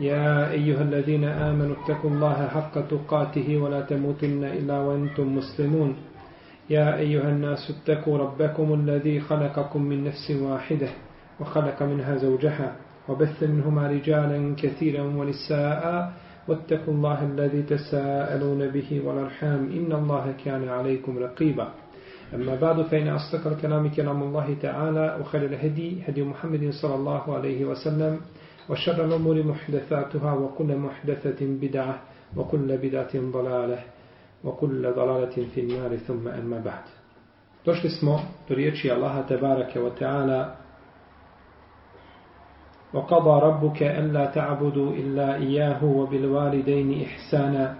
يا أيها الذين آمنوا اتقوا الله حق تقاته ولا تموتن إلا وأنتم مسلمون. يا أيها الناس اتقوا ربكم الذي خلقكم من نفس واحدة وخلق منها زوجها وبث منهما رجالا كثيرا ونساء واتقوا الله الذي تساءلون به والأرحام إن الله كان عليكم رقيبا. أما بعد فإن أصدق الكلام كلام الله تعالى وخير الهدي هدي محمد صلى الله عليه وسلم. وشر الأمور محدثاتها وكل محدثة بدعة وكل بدعة ضلالة وكل ضلالة في النار ثم أما بعد. Došli smo do riječi Allaha tebareke wa ta'ala وقضى ربك ألا تعبدوا إلا إياه وبالوالدين إحسانا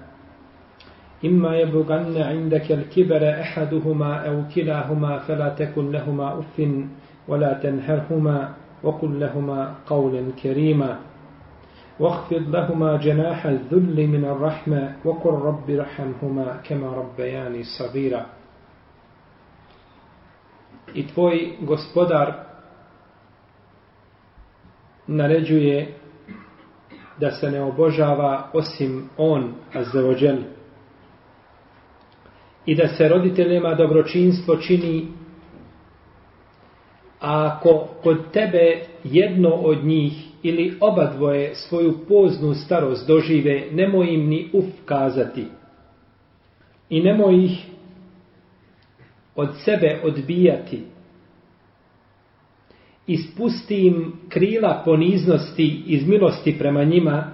إما يبلغن عندك الكبر أحدهما أو كلاهما فلا تكن لهما أف ولا تنهرهما وقل لهما قولا كريما واخفض لهما جناح الذل من الرحمة وقل رب رحمهما كما ربياني صغيرا I tvoj gospodar naređuje da se ne obožava osim on, azzavođel. I da se roditeljima dobročinstvo čini a ako kod tebe jedno od njih ili oba dvoje svoju poznu starost dožive, nemoj im ni uf kazati. I nemoj ih od sebe odbijati. Ispusti im krila poniznosti iz milosti prema njima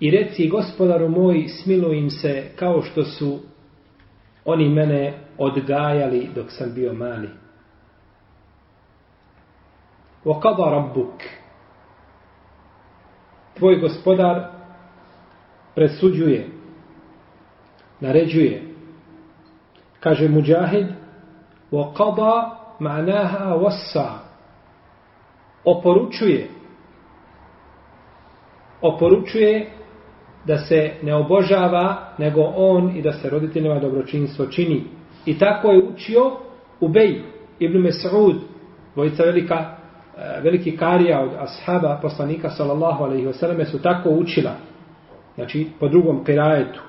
i reci gospodaru moj smiluj im se kao što su oni mene odgajali dok sam bio mali. وَقَضَ رَبُّكَ Tvoj gospodar presuđuje, naređuje. Kaže Mujahid, وَقَضَ مَعْنَاهَا وَسَّا Oporučuje. Oporučuje da se ne obožava, nego on i da se roditeljima dobročinstvo čini. I tako je učio Ubej ibn Mes'ud, dvojica velika Eh, veliki karija od ashaba poslanika sallallahu alaihi wasallam su tako učila. Znači, po drugom kirajetu.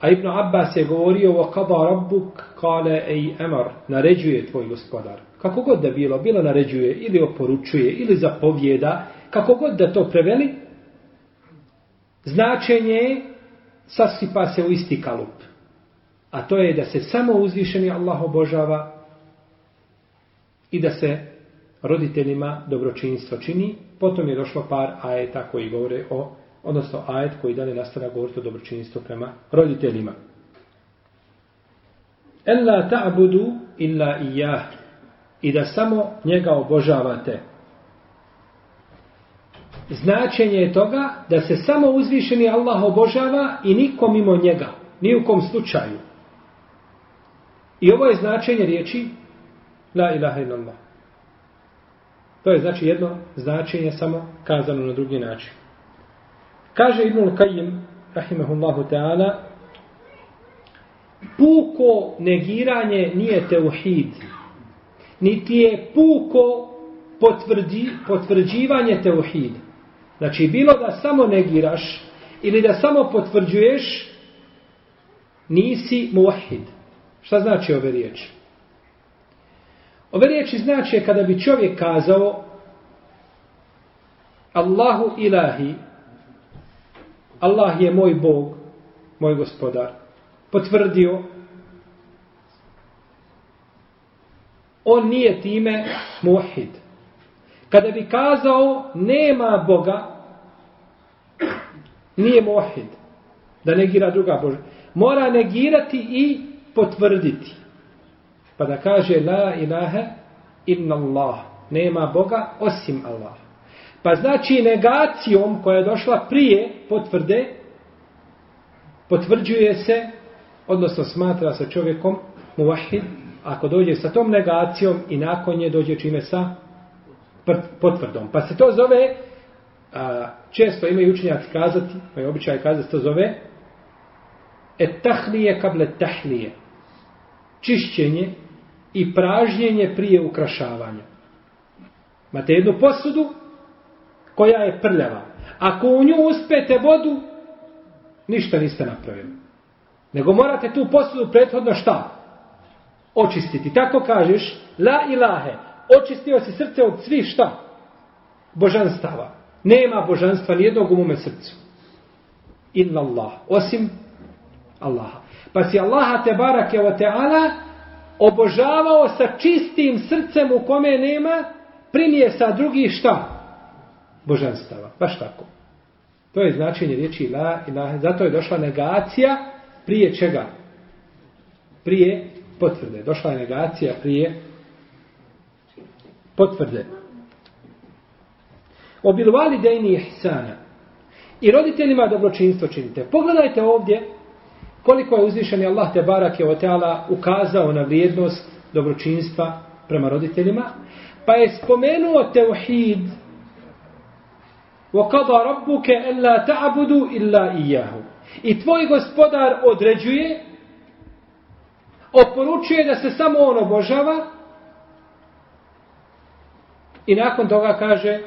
A Ibn Abbas je govorio wa qada rabbuk kale ej emar naređuje tvoj gospodar. Kako god da bilo, bilo naređuje ili oporučuje ili zapovjeda, kako god da to preveli, značenje sasipa se u isti kalup a to je da se samo uzvišeni Allah obožava i da se roditeljima dobročinstvo čini. Potom je došlo par ajeta koji govore o, odnosno ajet koji dalje nastavlja govoriti o dobročinstvu prema roditeljima. Ella ta'budu illa iyyah i da samo njega obožavate. Značenje je toga da se samo uzvišeni Allah obožava i nikom mimo njega, ni u kom slučaju. I ovo je značenje riječi La ilaha illallah. To je znači jedno značenje samo kazano na drugi način. Kaže Ibnul Kajim, rahimahullahu ta'ala, puko negiranje nije teuhid, niti je puko potvrdi, potvrđivanje teuhid. Znači, bilo da samo negiraš ili da samo potvrđuješ, nisi muahid. Šta znači ove riječi? Ove riječi znači kada bi čovjek kazao Allahu ilahi Allah je moj Bog, moj gospodar. Potvrdio on nije time muhid. Kada bi kazao nema Boga nije muhid. Da negira druga Boža. Mora negirati i potvrditi. Pa da kaže la ilaha inna Allah. Nema Boga osim Allah. Pa znači negacijom koja je došla prije potvrde, potvrđuje se, odnosno smatra se čovjekom muvahid, ako dođe sa tom negacijom i nakon nje dođe čime sa potvrdom. Pa se to zove, a, često imaju učenjaci kazati, pa je običaj kazati, to zove et tahlije kable tahlije. Čišćenje i pražnjenje prije ukrašavanja. Imate jednu posudu koja je prljava. Ako u nju uspete vodu, ništa niste napravili. Nego morate tu posudu prethodno šta? Očistiti. Tako kažeš, la ilahe, očistio si srce od svih šta? Božanstava. Nema božanstva nijednog u mome srcu. Illa Allah. Osim Allaha. Pa si Allaha te barake o teala obožavao sa čistim srcem u kome nema primije sa drugih šta? Božanstava. Baš tako. To je značenje riječi la ilaha. Zato je došla negacija prije čega? Prije potvrde. Došla je negacija prije potvrde. Obilvali dejni ihsana. I roditeljima dobročinstvo činite. Pogledajte ovdje koliko je uzvišeni Allah te barake o teala ukazao na vrijednost dobročinstva prema roditeljima. Pa je spomenuo teuhid وَقَضَى رَبُّكَ أَلَّا تَعْبُدُوا إِلَّا إِيَّهُ I tvoj gospodar određuje, oporučuje da se samo on obožava i nakon toga kaže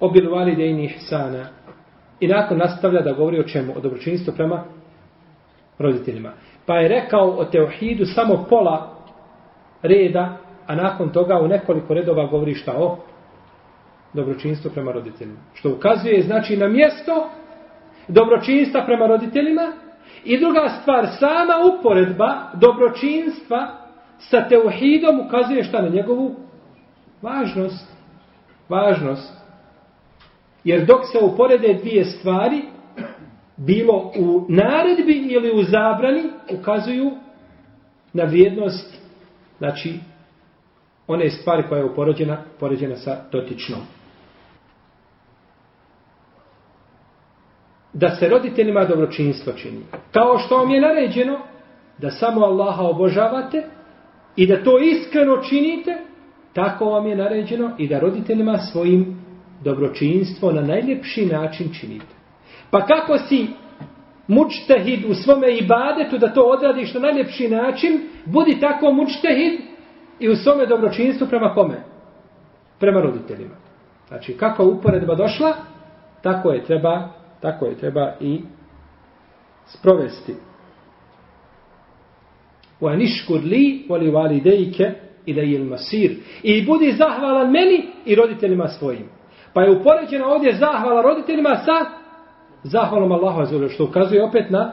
obiluvali dejni ihsana i nakon nastavlja da govori o čemu? O dobročinstvu prema roditeljima. Pa je rekao o teohidu samo pola reda, a nakon toga u nekoliko redova govori šta o dobročinstvu prema roditeljima. Što ukazuje znači na mjesto dobročinstva prema roditeljima i druga stvar, sama uporedba dobročinstva sa teuhidom ukazuje šta na njegovu važnost. Važnost. Jer dok se uporede dvije stvari, bilo u naredbi ili u zabrani, ukazuju na vrijednost, znači, one stvari koja je upoređena, poređena sa dotičnom. da se roditeljima dobročinstvo čini. Kao što vam je naređeno da samo Allaha obožavate i da to iskreno činite, tako vam je naređeno i da roditeljima svojim dobročinstvo na najljepši način činite. Pa kako si mučtehid u svome ibadetu da to odradiš na najljepši način, budi tako mučtehid i u svome dobročinstvu prema kome? Prema roditeljima. Znači, kako uporedba došla, tako je treba tako je treba i sprovesti. Wa nishkur li wa li walidayka ilayhi al-masir. I budi zahvalan meni i roditeljima svojim. Pa je upoređena ovdje zahvala roditeljima sa zahvalom Allahu azza što ukazuje opet na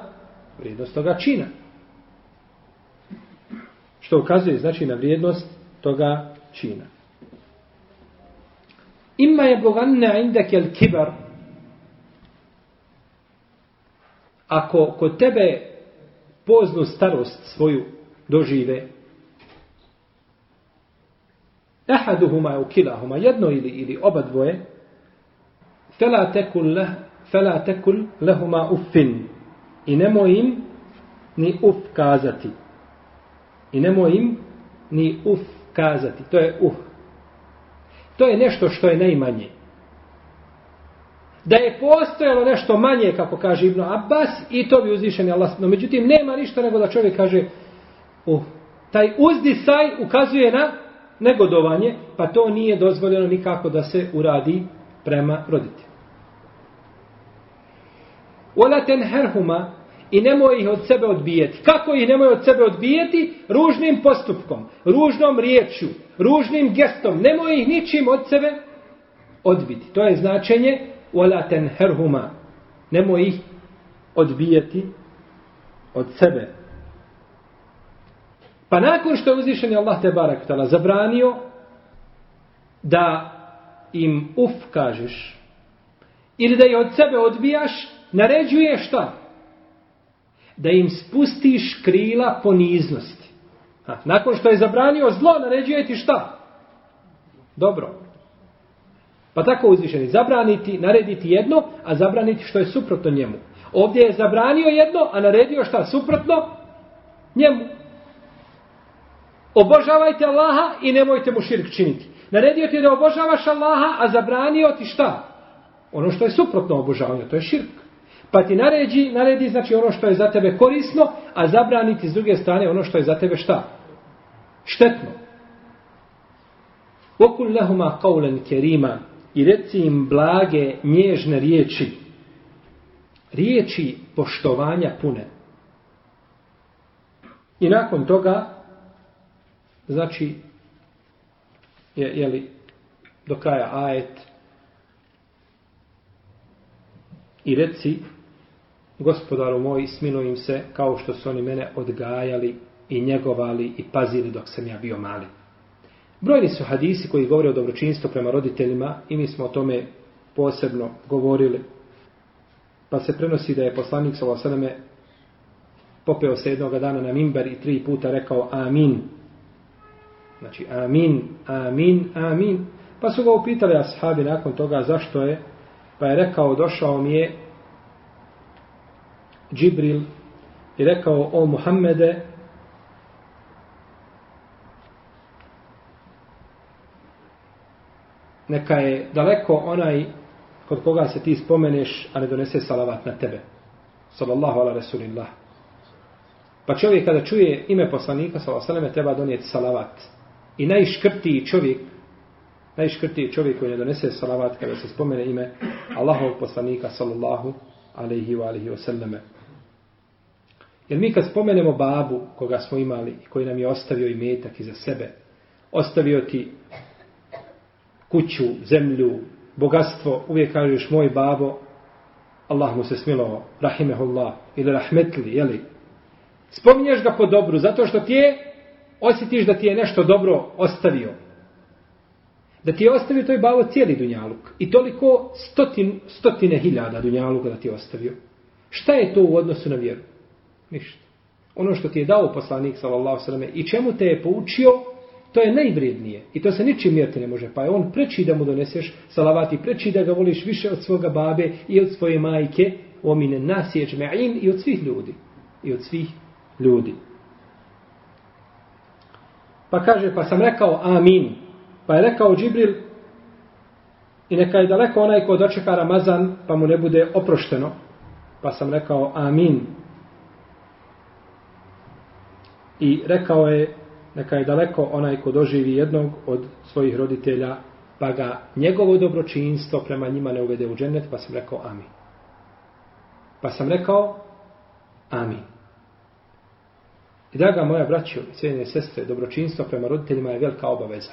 vrijednost toga čina. Što ukazuje znači na vrijednost toga čina. Ima je boganna indake al-kibar ako kod tebe poznu starost svoju dožive, ehaduhuma u kilahuma, jedno ili, ili oba dvoje, fela tekul, leh, fela tekul lehuma uffin. I nemoj im ni uf kazati. I nemoj im ni uf kazati. To je uh. To je nešto što je najmanje da je postojalo nešto manje, kako kaže Ibn Abbas, i to bi uzvišen Allah. No, međutim, nema ništa nego da čovjek kaže, uh, taj uzdisaj ukazuje na negodovanje, pa to nije dozvoljeno nikako da se uradi prema roditelju. Ola ten herhuma i nemoj ih od sebe odbijeti. Kako ih nemoj od sebe odbijeti? Ružnim postupkom, ružnom riječju, ružnim gestom. Nemoj ih ničim od sebe odbiti. To je značenje wala tenherhuma nemoj ih odbijati od sebe pa nakon što je uzvišen je Allah te barak tala zabranio da im uf kažeš ili da je od sebe odbijaš naređuje šta? Da im spustiš krila poniznosti. Ha, nakon što je zabranio zlo naređuje ti šta? Dobro. Pa tako uzvišeni, zabraniti, narediti jedno, a zabraniti što je suprotno njemu. Ovdje je zabranio jedno, a naredio šta? Suprotno njemu. Obožavajte Allaha i nemojte mu širk činiti. Naredio ti da obožavaš Allaha, a zabranio ti šta? Ono što je suprotno obožavanju, to je širk. Pa ti naredi, naredi znači ono što je za tebe korisno, a zabraniti s druge strane ono što je za tebe šta? Štetno. Okul lehuma kaulen kerima i reci im blage, nježne riječi. Riječi poštovanja pune. I nakon toga, znači, je, je li do kraja ajet i reci gospodaru moj smilujem se kao što su oni mene odgajali i njegovali i pazili dok sam ja bio mali. Brojni su hadisi koji govore o dobročinstvu prema roditeljima i mi smo o tome posebno govorili. Pa se prenosi da je poslanik s.a.v. popeo se jednog dana na mimber i tri puta rekao amin. Znači amin, amin, amin. Pa su ga upitali ashabi nakon toga zašto je. Pa je rekao došao mi je Džibril i rekao o Muhammede neka je daleko onaj kod koga se ti spomeneš, a ne donese salavat na tebe. Sallallahu ala Rasulillah. Pa čovjek kada čuje ime poslanika, sallallahu ala treba donijeti salavat. I najškrtiji čovjek, najškrtiji čovjek koji ne donese salavat kada se spomene ime Allahovog poslanika, sallallahu alaihi wa alaihi wa sallame. Jer mi kad spomenemo babu koga smo imali i koji nam je ostavio i metak iza sebe, ostavio ti kuću, zemlju, bogatstvo, uvijek kažeš moj babo, Allah mu se smilovao, rahimehullah, ili rahmetli, jeli? Spominješ ga po dobru, zato što ti je, osjetiš da ti je nešto dobro ostavio. Da ti je ostavio toj babo cijeli dunjaluk. I toliko stotin, stotine hiljada dunjaluka da ti je ostavio. Šta je to u odnosu na vjeru? Ništa. Ono što ti je dao poslanik, sallallahu sallam, i čemu te je poučio, To je najvrijednije. I to se ničim mjeriti ne može. Pa je on preči da mu doneseš salavati, preči da ga voliš više od svoga babe i od svoje majke, omine nasjeđme'in i od svih ljudi. I od svih ljudi. Pa kaže, pa sam rekao amin. Pa je rekao Džibril, i neka je daleko onaj ko dočeka Ramazan, pa mu ne bude oprošteno. Pa sam rekao amin. I rekao je neka je daleko onaj ko doživi jednog od svojih roditelja, pa ga njegovo dobročinstvo prema njima ne uvede u džennet, pa sam rekao amin. Pa sam rekao amin. I draga moja braćo i cijenine sestre, dobročinstvo prema roditeljima je velika obaveza.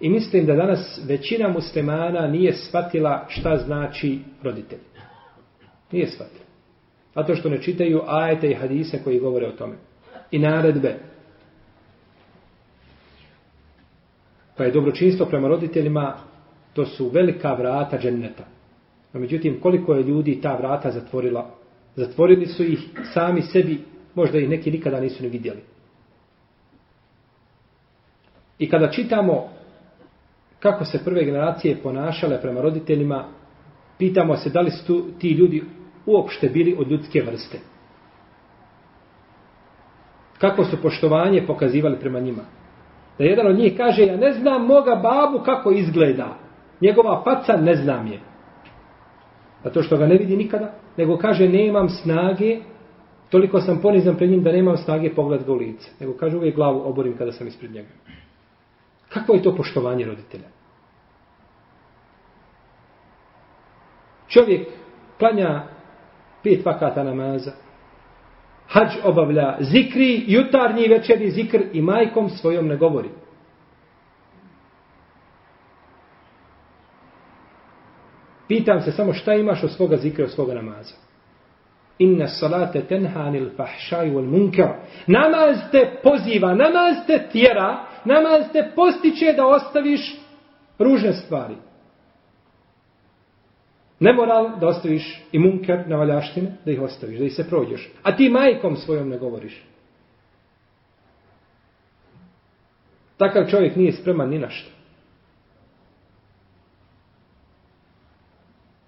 I mislim da danas većina muslimana nije shvatila šta znači roditelj. Nije shvatila. Zato što ne čitaju ajete i hadise koji govore o tome. I naredbe. pa je dobročinstvo prema roditeljima, to su velika vrata dženneta. No, međutim, koliko je ljudi ta vrata zatvorila? Zatvorili su ih sami sebi, možda ih neki nikada nisu ni vidjeli. I kada čitamo kako se prve generacije ponašale prema roditeljima, pitamo se da li su ti ljudi uopšte bili od ljudske vrste. Kako su poštovanje pokazivali prema njima da jedan od njih kaže ja ne znam moga babu kako izgleda njegova faca ne znam je zato što ga ne vidi nikada nego kaže nemam snage toliko sam ponizan pred njim da nemam snage pogled ga u lice nego kaže uvijek glavu oborim kada sam ispred njega kako je to poštovanje roditelja čovjek klanja pet vakata namaza hađ obavlja zikri, jutarnji večeri zikr i majkom svojom ne govori. Pitam se samo šta imaš od svoga zikra, od svoga namaza. Inna salate tenhanil fahšaj wal munkar. Namaz te poziva, namaz te tjera, namaz te postiče da ostaviš ružne stvari nemoral da ostaviš i munker na valjaštine, da ih ostaviš, da ih se prođeš. A ti majkom svojom ne govoriš. Takav čovjek nije spreman ni na što.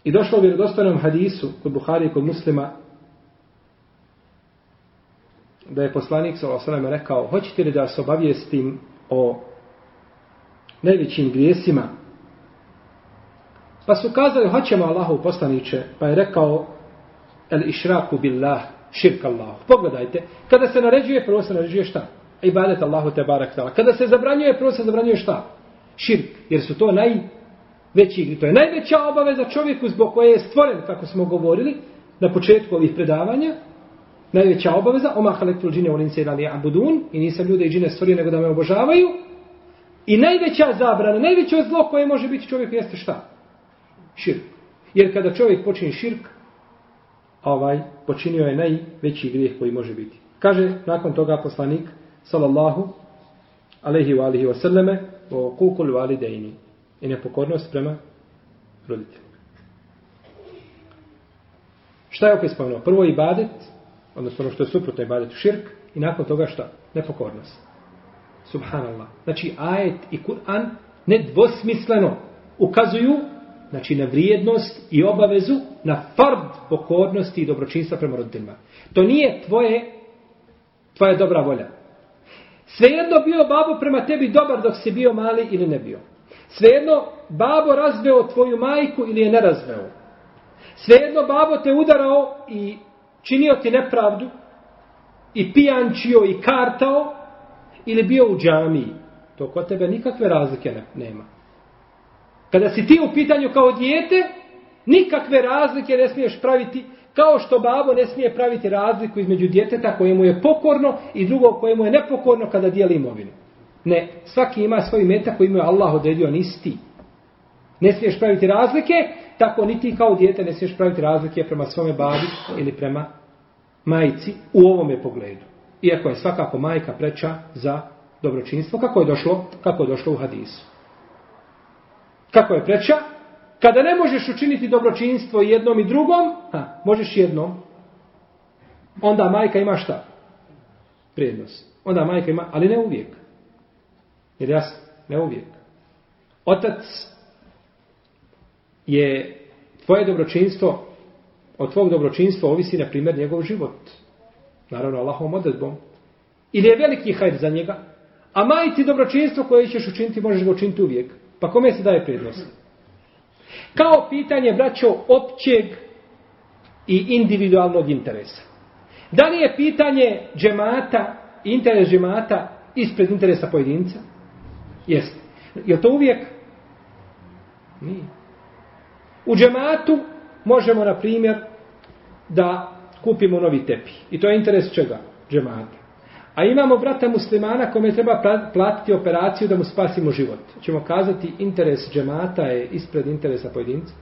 I došlo u vjerodostojnom hadisu kod Buhari i kod muslima da je poslanik s.a.v. rekao hoćete li da se obavijestim o najvećim grijesima? Pa su kazali hoćemo Allahu poslaniće pa je rekao el išraku billah širk Allah. Pogledajte kada se naređuje prvo se naređuje šta? Ibadet Allahu te barak tala kada se zabranjuje prvo se zabranjuje šta? Širk jer su to najveći to je najveća obaveza čovjeku zbog koje je stvoren kako smo govorili na početku ovih predavanja najveća obaveza oma halektul džine u lince ili abudun i nisam ljude i džine stvorio nego da me obožavaju i najveća zabrana najveće zlo koje može biti čovjek jeste šta? širk jer kada čovjek počini širk ovaj počinio je najveći grijeh koji može biti kaže nakon toga poslanik sallallahu alaihi wa alihi wa sallame o kukul valideini i nepokornost prema roditeljima šta je opet spomenuo? prvo ibadet odnosno ono što je suprotno ibadetu širk i nakon toga šta? Nepokornost. Subhanallah. Znači ajet i Kur'an nedvosmisleno ukazuju znači na vrijednost i obavezu na fard pokornosti i dobročinstva prema roditeljima. To nije tvoje tvoja dobra volja. Svejedno bio babo prema tebi dobar dok si bio mali ili ne bio. Svejedno babo razveo tvoju majku ili je ne razveo. Svejedno babo te udarao i činio ti nepravdu i pijančio i kartao ili bio u džamiji, to kod tebe nikakve razlike ne, nema. Kada si ti u pitanju kao dijete, nikakve razlike ne smiješ praviti, kao što babo ne smije praviti razliku između djeteta kojemu je pokorno i drugog kojemu je nepokorno kada dijeli imovinu. Ne, svaki ima svoj meta koji mu je Allah odredio, nisi ti. Ne smiješ praviti razlike, tako niti kao dijete ne smiješ praviti razlike prema svome babi ili prema majici u ovome pogledu. Iako je svakako majka preča za dobročinstvo, kako je došlo, kako je došlo u hadisu. Kako je preča? Kada ne možeš učiniti dobročinstvo jednom i drugom, ha, možeš jednom, onda majka ima šta? Prijednost. Onda majka ima, ali ne uvijek. Jer jasno, ne uvijek. Otac je tvoje dobročinstvo, od tvog dobročinstva ovisi, na primjer, njegov život. Naravno, Allahom odredbom. Ili je veliki hajr za njega, a majiti dobročinstvo koje ćeš učiniti, možeš ga učiniti uvijek. Pa kome se daje prednost? Kao pitanje, braćo, općeg i individualnog interesa. Da li je pitanje džemata, interes džemata, ispred interesa pojedinca? Jeste. Je to uvijek? Nije. U džematu možemo, na primjer, da kupimo novi tepi. I to je interes čega? Džemata. A imamo brata muslimana kome treba platiti operaciju da mu spasimo život. Čemo kazati interes džemata je ispred interesa pojedinca?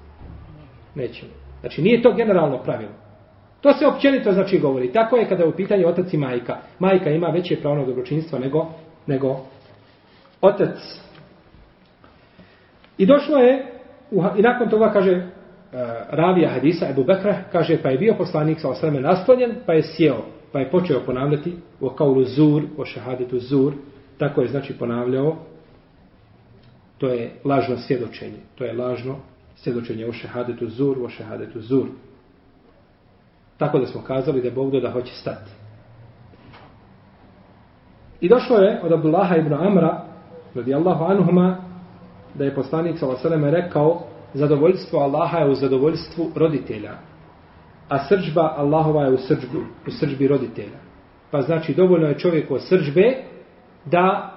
Nećemo. Znači nije to generalno pravilo. To se općenito znači govori. Tako je kada je u pitanju otac i majka. Majka ima veće pravno dobročinstvo nego, nego otac. I došlo je, i nakon toga kaže, e, ravija hadisa Ebu Bekra, kaže, pa je bio poslanik sa osreme naslonjen, pa je sjeo, pa je počeo ponavljati o kaulu zur, o šahadetu zur, tako je znači ponavljao, to je lažno svjedočenje, to je lažno svjedočenje o šahadetu zur, o šahadetu zur. Tako da smo kazali da Bog da hoće stati. I došlo je od Abdullaha ibn Amra, radijallahu anuhuma, da je poslanik s.a.v. rekao zadovoljstvo Allaha je u zadovoljstvu roditelja, a srđba Allahova je u srđbi, u srđbi roditelja. Pa znači dovoljno je čovjeku sržbe srđbe da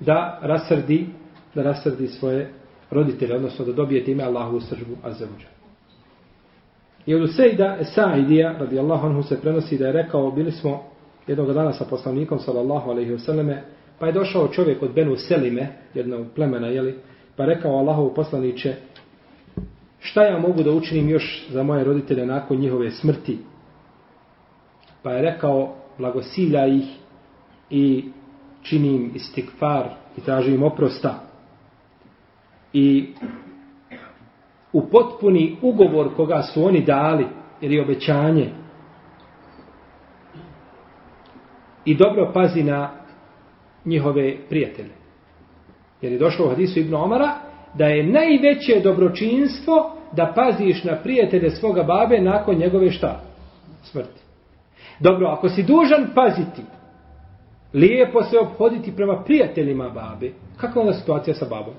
da rasrdi da rasrdi svoje roditelje, odnosno da dobije time Allahovu srđbu azzawđa. I od Usejda Sa'idija, radijallahu anhu, se prenosi da je rekao, bili smo jednog dana sa poslanikom, sallallahu alaihi wasallame, pa je došao čovjek od Benu Selime, jednog plemena, jeli, Pa rekao Allahovu poslaniće, šta ja mogu da učinim još za moje roditelje nakon njihove smrti? Pa je rekao, blagosilja ih i činim istikfar i tražim oprosta. I u potpuni ugovor koga su oni dali, ili obećanje, i dobro pazi na njihove prijatelje. Jer je došlo u hadisu Ibn Omara da je najveće dobročinstvo da paziš na prijatelje svoga babe nakon njegove šta? Smrti. Dobro, ako si dužan paziti, lijepo se obhoditi prema prijateljima babe, kakva je onda situacija sa babom?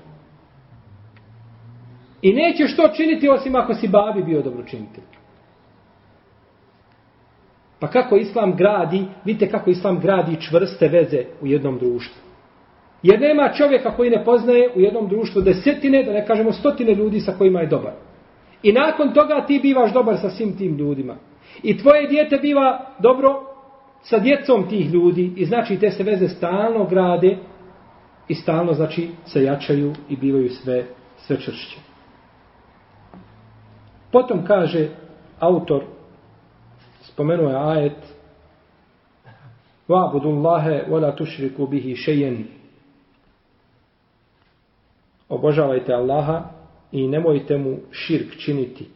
I nećeš to činiti osim ako si babi bio dobročinitelj. Pa kako Islam gradi, vidite kako Islam gradi čvrste veze u jednom društvu. Jer nema čovjeka koji ne poznaje u jednom društvu desetine, da ne kažemo stotine ljudi sa kojima je dobar. I nakon toga ti bivaš dobar sa svim tim ljudima. I tvoje dijete biva dobro sa djecom tih ljudi i znači te se veze stalno grade i stalno znači se jačaju i bivaju sve, sve čršće. Potom kaže autor, spomenuo je ajet, وَعْبُدُ اللَّهَ wa la بِهِ bihi. Obožavajte Allaha i nemojte mu širk činiti.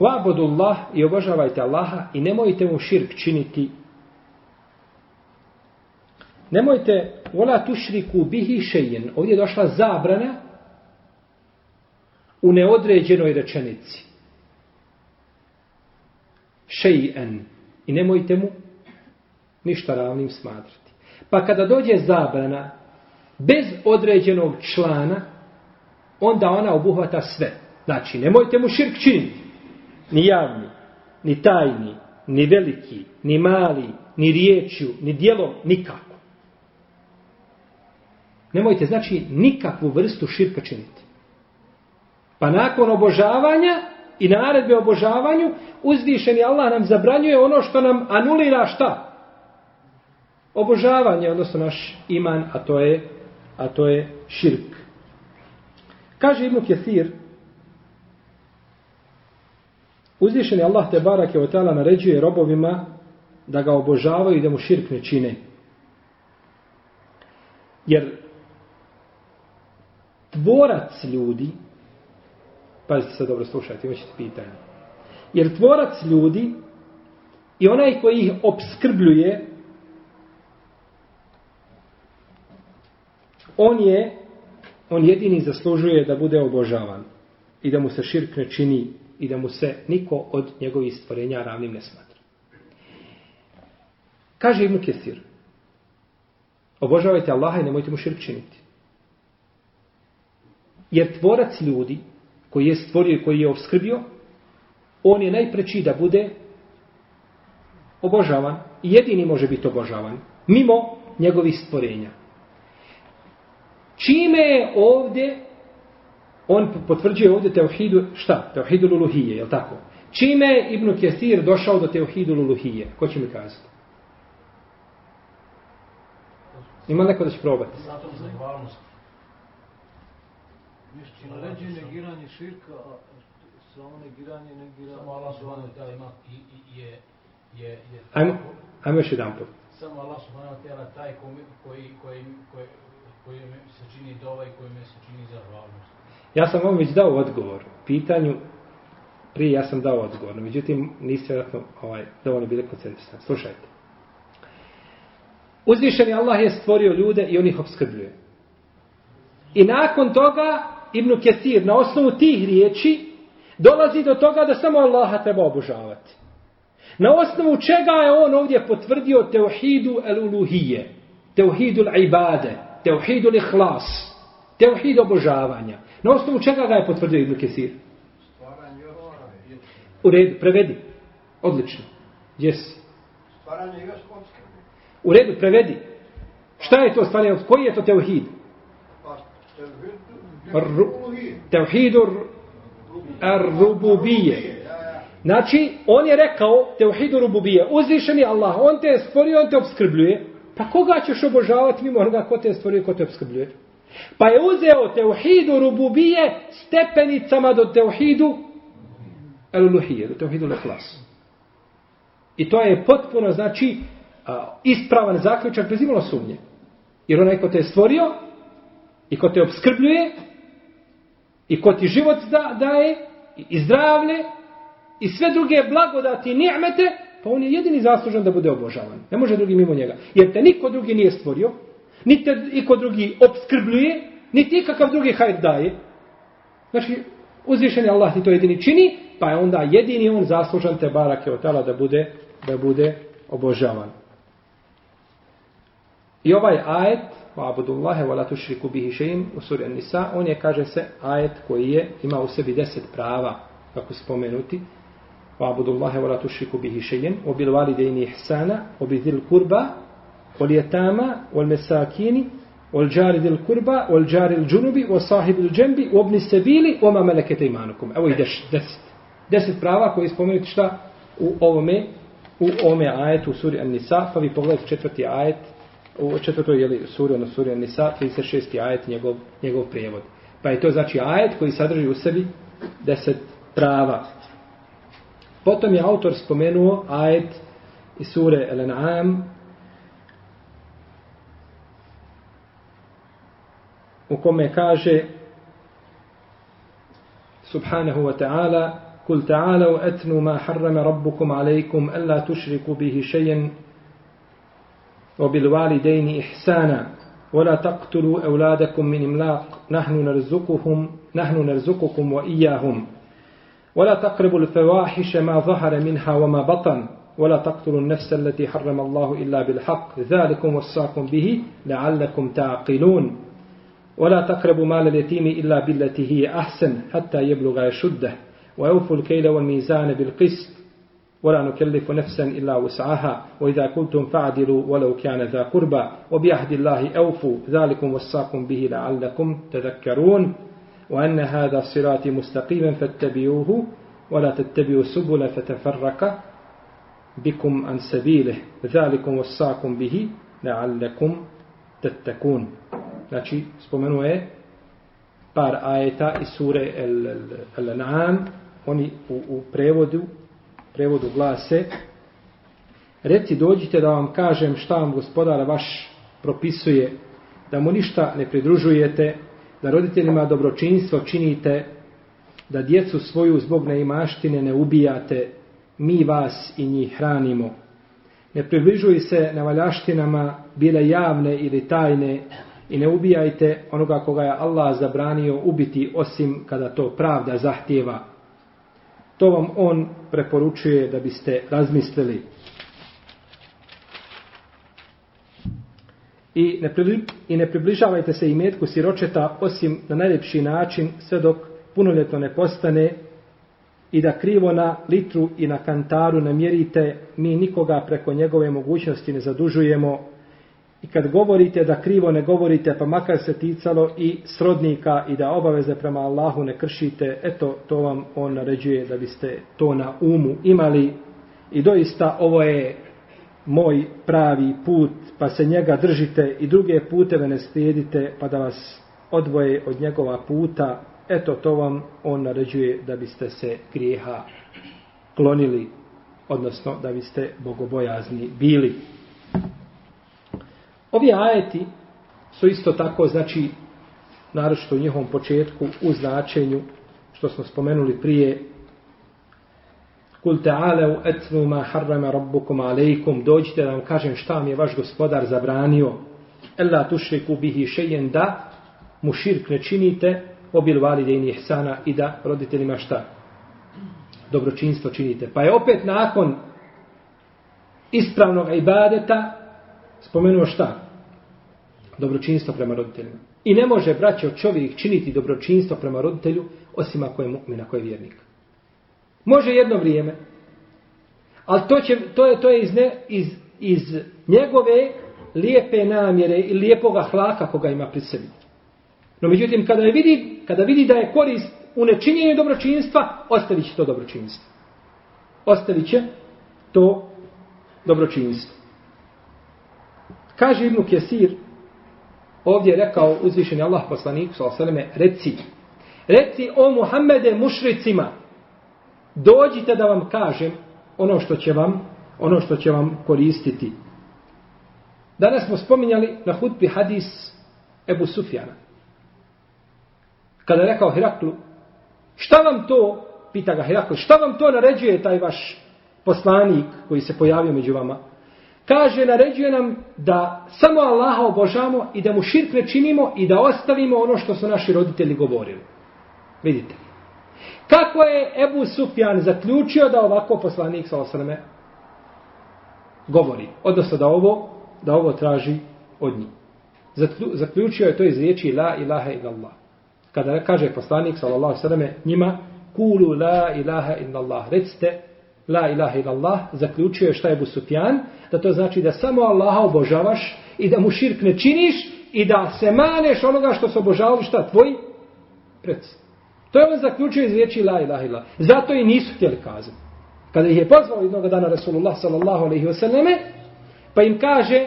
وَعْبُدُ اللَّهَ i obožavajte Allaha i nemojte mu širk činiti. Nemojte وَلَا تُشْرِكُ bihi شَيْن Ovdje je došla zabrana u neodređenoj rečenici. Šejen. I nemojte mu ništa ravnim smatrati. Pa kada dođe zabrana bez određenog člana, onda ona obuhvata sve. Znači, nemojte mu širk činiti. Ni javni, ni tajni, ni veliki, ni mali, ni riječju, ni dijelom, nikako. Nemojte, znači, nikakvu vrstu širka činiti. Pa nakon obožavanja i naredbe obožavanju, uzvišeni Allah nam zabranjuje ono što nam anulira šta? Obožavanje, odnosno naš iman, a to je, a to je širk. Kaže Ibn Kjesir, uzvišeni Allah te barake od tala naređuje robovima da ga obožavaju i da mu širk ne čine. Jer tvorac ljudi, Pazite sad dobro slušajte, imaćete pitanje. Jer tvorac ljudi i onaj koji ih obskrbljuje, on je, on jedini zaslužuje da bude obožavan i da mu se širk ne čini i da mu se niko od njegovih stvorenja ravnim ne smatra. Kaže Ibn Kesir, obožavajte Allaha i nemojte mu širk činiti. Jer tvorac ljudi, koji je stvorio i koji je obskrbio, on je najpreći da bude obožavan i jedini može biti obožavan mimo njegovih stvorenja. Čime je ovdje on potvrđuje ovdje teohidu, šta? Teohidu luluhije, je li tako? Čime je Ibn Kjesir došao do teohidu luluhije? Ko će mi kazati? Ima neko da će probati? Zato zahvalnost. Naređuje negiranje širka, a samo negiranje negira... Samo Allah subhanahu wa ta'ala ima i, i, je, je, je... Ajmo, ajmo još jedan put. Samo Allah subhanahu wa ta'ala taj koji, koji, koji, koji, koji se čini dova i koji me se čini zahvalnost. Ja sam vam već dao odgovor. Pitanju, prije ja sam dao odgovor, međutim niste vjerojatno ovaj, dovoljno bili koncentrisani. Slušajte. Uzvišeni Allah je stvorio ljude i on ih obskrbljuje. I nakon toga Ibn Kesir na osnovu tih riječi dolazi do toga da samo Allaha treba obožavati. Na osnovu čega je on ovdje potvrdio teuhidu el-uluhije, teuhidu l-ibade, teuhidu l-ihlas, teuhidu obožavanja. Na osnovu čega ga je potvrdio Ibn Kesir? U redu, prevedi. Odlično. Gdje si? U redu, prevedi. Šta je to stvaranje? Koji je to teuhid? Pa, teuhid Tevhidur ar-rububije. Znači, on je rekao Tevhidur rububije. Uzvišeni Allah, on te je stvorio, on te obskrbljuje. Pa koga ćeš obožavati mimo onoga ko te je stvorio, ko te obskrbljuje? Pa je uzeo Tevhidu rububije stepenicama do Tevhidu eluluhije, do Tevhidu lehlas. I to je potpuno, znači, ispravan zaključak bez imalo sumnje. Jer onaj ko te je stvorio i ko te obskrbljuje, I ko ti život da, daje, i zdravlje, i sve druge blagodati i ni'mete, pa on je jedini zaslužan da bude obožavan. Ne može drugi mimo njega. Jer te niko drugi nije stvorio, niti te niko drugi obskrbljuje, niti ikakav drugi hajt daje. Znači, uzvišen je Allah ti to jedini čini, pa je onda jedini on zaslužan te barake od tala da bude, da bude obožavan. I ovaj ajet, wa abudullahi wa la tušriku bihi še'im, u suri An-Nisa, on je, kaže se, ajet koji je, ima u sebi deset prava, kako spomenuti, wa abudullahi wa la tušriku bihi še'im, o bil validejni ihsana, o bi dhil kurba, o lijetama, o mesakini, l'đari l'đunubi, o sahibi l'đembi, o obni sebili, o ma melekete imanukum. Evo i deset. Deset prava koji spomenuti šta u ovome, u ovome ajetu u suri An-Nisa, pa vi pogledajte četvrti ajet, u četvrtoj jeli, suri, ono suri Nisa, 36. ajet, njegov, njegov prijevod. Pa je to znači ajet koji sadrži u sebi deset prava. Potom je autor spomenuo ajet iz sure Al-An'am u kome kaže subhanahu wa ta'ala kul ta'alu etnu ma harrama rabbukum alaikum alla tušriku bihi šejen وبالوالدين إحسانا. ولا تقتلوا أولادكم من إملاق. نحن نرزقهم نحن نرزقكم وإياهم. ولا تقربوا الفواحش ما ظهر منها وما بطن. ولا تقتلوا النفس التي حرم الله إلا بالحق. ذلكم وصاكم به لعلكم تعقلون. ولا تقربوا مال اليتيم إلا بالتي هي أحسن حتى يبلغ يشده ويوفوا الكيل والميزان بالقسط. ولا نكلف نفسا إلا وسعها وإذا كنتم فعدلوا ولو كان ذا قربى وبعهد الله أوفوا ذلكم وصاكم به لعلكم تذكرون وأن هذا صراط مستقيما فاتبعوه ولا تتبعوا سبل فتفرق بكم عن سبيله ذلكم وصاكم به لعلكم تتكون Znači, spomenuo je par ajeta iz sure El-An'am, oni u, u prevodu prevodu glase Reci dođite da vam kažem šta vam gospodar vaš propisuje, da mu ništa ne pridružujete, da roditeljima dobročinstvo činite, da djecu svoju zbog neimaštine ne ubijate, mi vas i njih hranimo. Ne približuj se na valjaštinama, bile javne ili tajne, i ne ubijajte onoga koga je Allah zabranio ubiti osim kada to pravda zahtjeva. To vam on preporučuje da biste razmislili. I ne, I ne približavajte se imetku siročeta osim na najljepši način sve dok punoljetno ne postane i da krivo na litru i na kantaru namjerite, mi nikoga preko njegove mogućnosti ne zadužujemo I kad govorite da krivo ne govorite, pa makar se ticalo i srodnika i da obaveze prema Allahu ne kršite, eto, to vam on naređuje da biste to na umu imali. I doista ovo je moj pravi put, pa se njega držite i druge puteve ne slijedite, pa da vas odvoje od njegova puta. Eto, to vam on naređuje da biste se grijeha klonili, odnosno da biste bogobojazni bili. Ovi ajeti su isto tako, znači, naročito u njihovom početku, u značenju, što smo spomenuli prije, Kul ta'ala u etnu ma harrama rabbukum alejkum, dođite da vam kažem šta mi je vaš gospodar zabranio, ella tušriku bihi šejen da, mu širk ne činite, obil validejni ihsana i da roditeljima šta? Dobročinstvo činite. Pa je opet nakon ispravnog ibadeta spomenuo šta? Dobročinstvo prema roditeljima. I ne može, braćo, čovjek činiti dobročinstvo prema roditelju, osim ako je mu'min, ako je vjernik. Može jedno vrijeme, ali to, će, to je, to je iz, ne, iz, iz njegove lijepe namjere i lijepoga hlaka koga ima pri sebi. No međutim, kada, je vidi, kada vidi da je korist u nečinjenju dobročinstva, ostavit će to dobročinstvo. Ostavit će to dobročinstvo. Kaže Ibnu Kesir, ovdje je rekao uzvišeni Allah poslanik, s.a.v. reci, reci o Muhammede mušricima, dođite da vam kažem ono što će vam, ono što će vam koristiti. Danas smo spominjali na hutbi hadis Ebu Sufjana. Kada je rekao Heraklu, šta vam to, pita ga Heraklu, šta vam to naređuje taj vaš poslanik koji se pojavio među vama? Kaže, naređuje nam da samo Allaha obožamo i da mu širk ne činimo i da ostavimo ono što su naši roditelji govorili. Vidite. Kako je Ebu Sufjan zaključio da ovako poslanik sa osrme govori? Odnosno da ovo, da ovo traži od njih. Zaključio je to iz riječi La ilaha illallah. Kada kaže poslanik sallallahu sallam njima Kulu la ilaha illallah. Recite la ilaha illallah. Zaključio je šta je Busufjan, Da to znači da samo Allaha obožavaš i da mu širk ne činiš i da se maneš onoga što se obožavali šta tvoji predstavljaju. To je on zaključio iz riječi la ilaha illa. Zato i nisu htjeli kazati. Kada ih je pozvao jednog dana Rasulullah sallallahu alaihi wasallame, pa im kaže,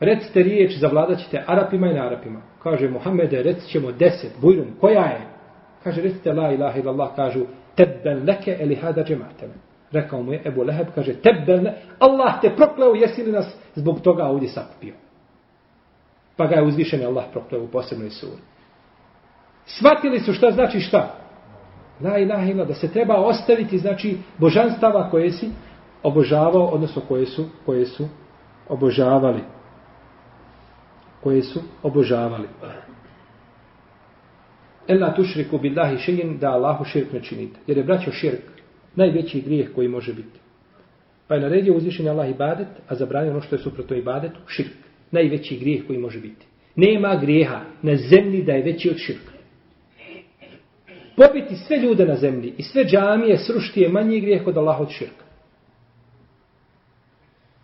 recite riječ, zavladat ćete Arapima i Arapima. Kaže Muhammede, recit ćemo deset, bujrum, koja je? Kaže, recite la ilaha illallah, kažu, tebben leke eli hada džemateme. Rekao mu je Ebu Leheb, kaže, tebben Allah te prokleo, jesi li nas zbog toga ovdje sakupio? Pa ga je uzvišen Allah prokleo u posebnoj suri. Svatili su šta znači šta? La ilaha ila, da se treba ostaviti, znači, božanstava koje si obožavao, odnosno koje su, koje su obožavali. Koje su obožavali. Ela tušriku billahi še'in da Allahu širk ne činite. Jer je braćo širk najveći grijeh koji može biti. Pa je naredio uzvišenje Allah ibadet, a zabranio ono što je suprotno ibadetu, širk. Najveći grijeh koji može biti. Nema grijeha na zemlji da je veći od širka pobiti sve ljude na zemlji i sve džamije srušti je manji grijeh od Allaha od širka.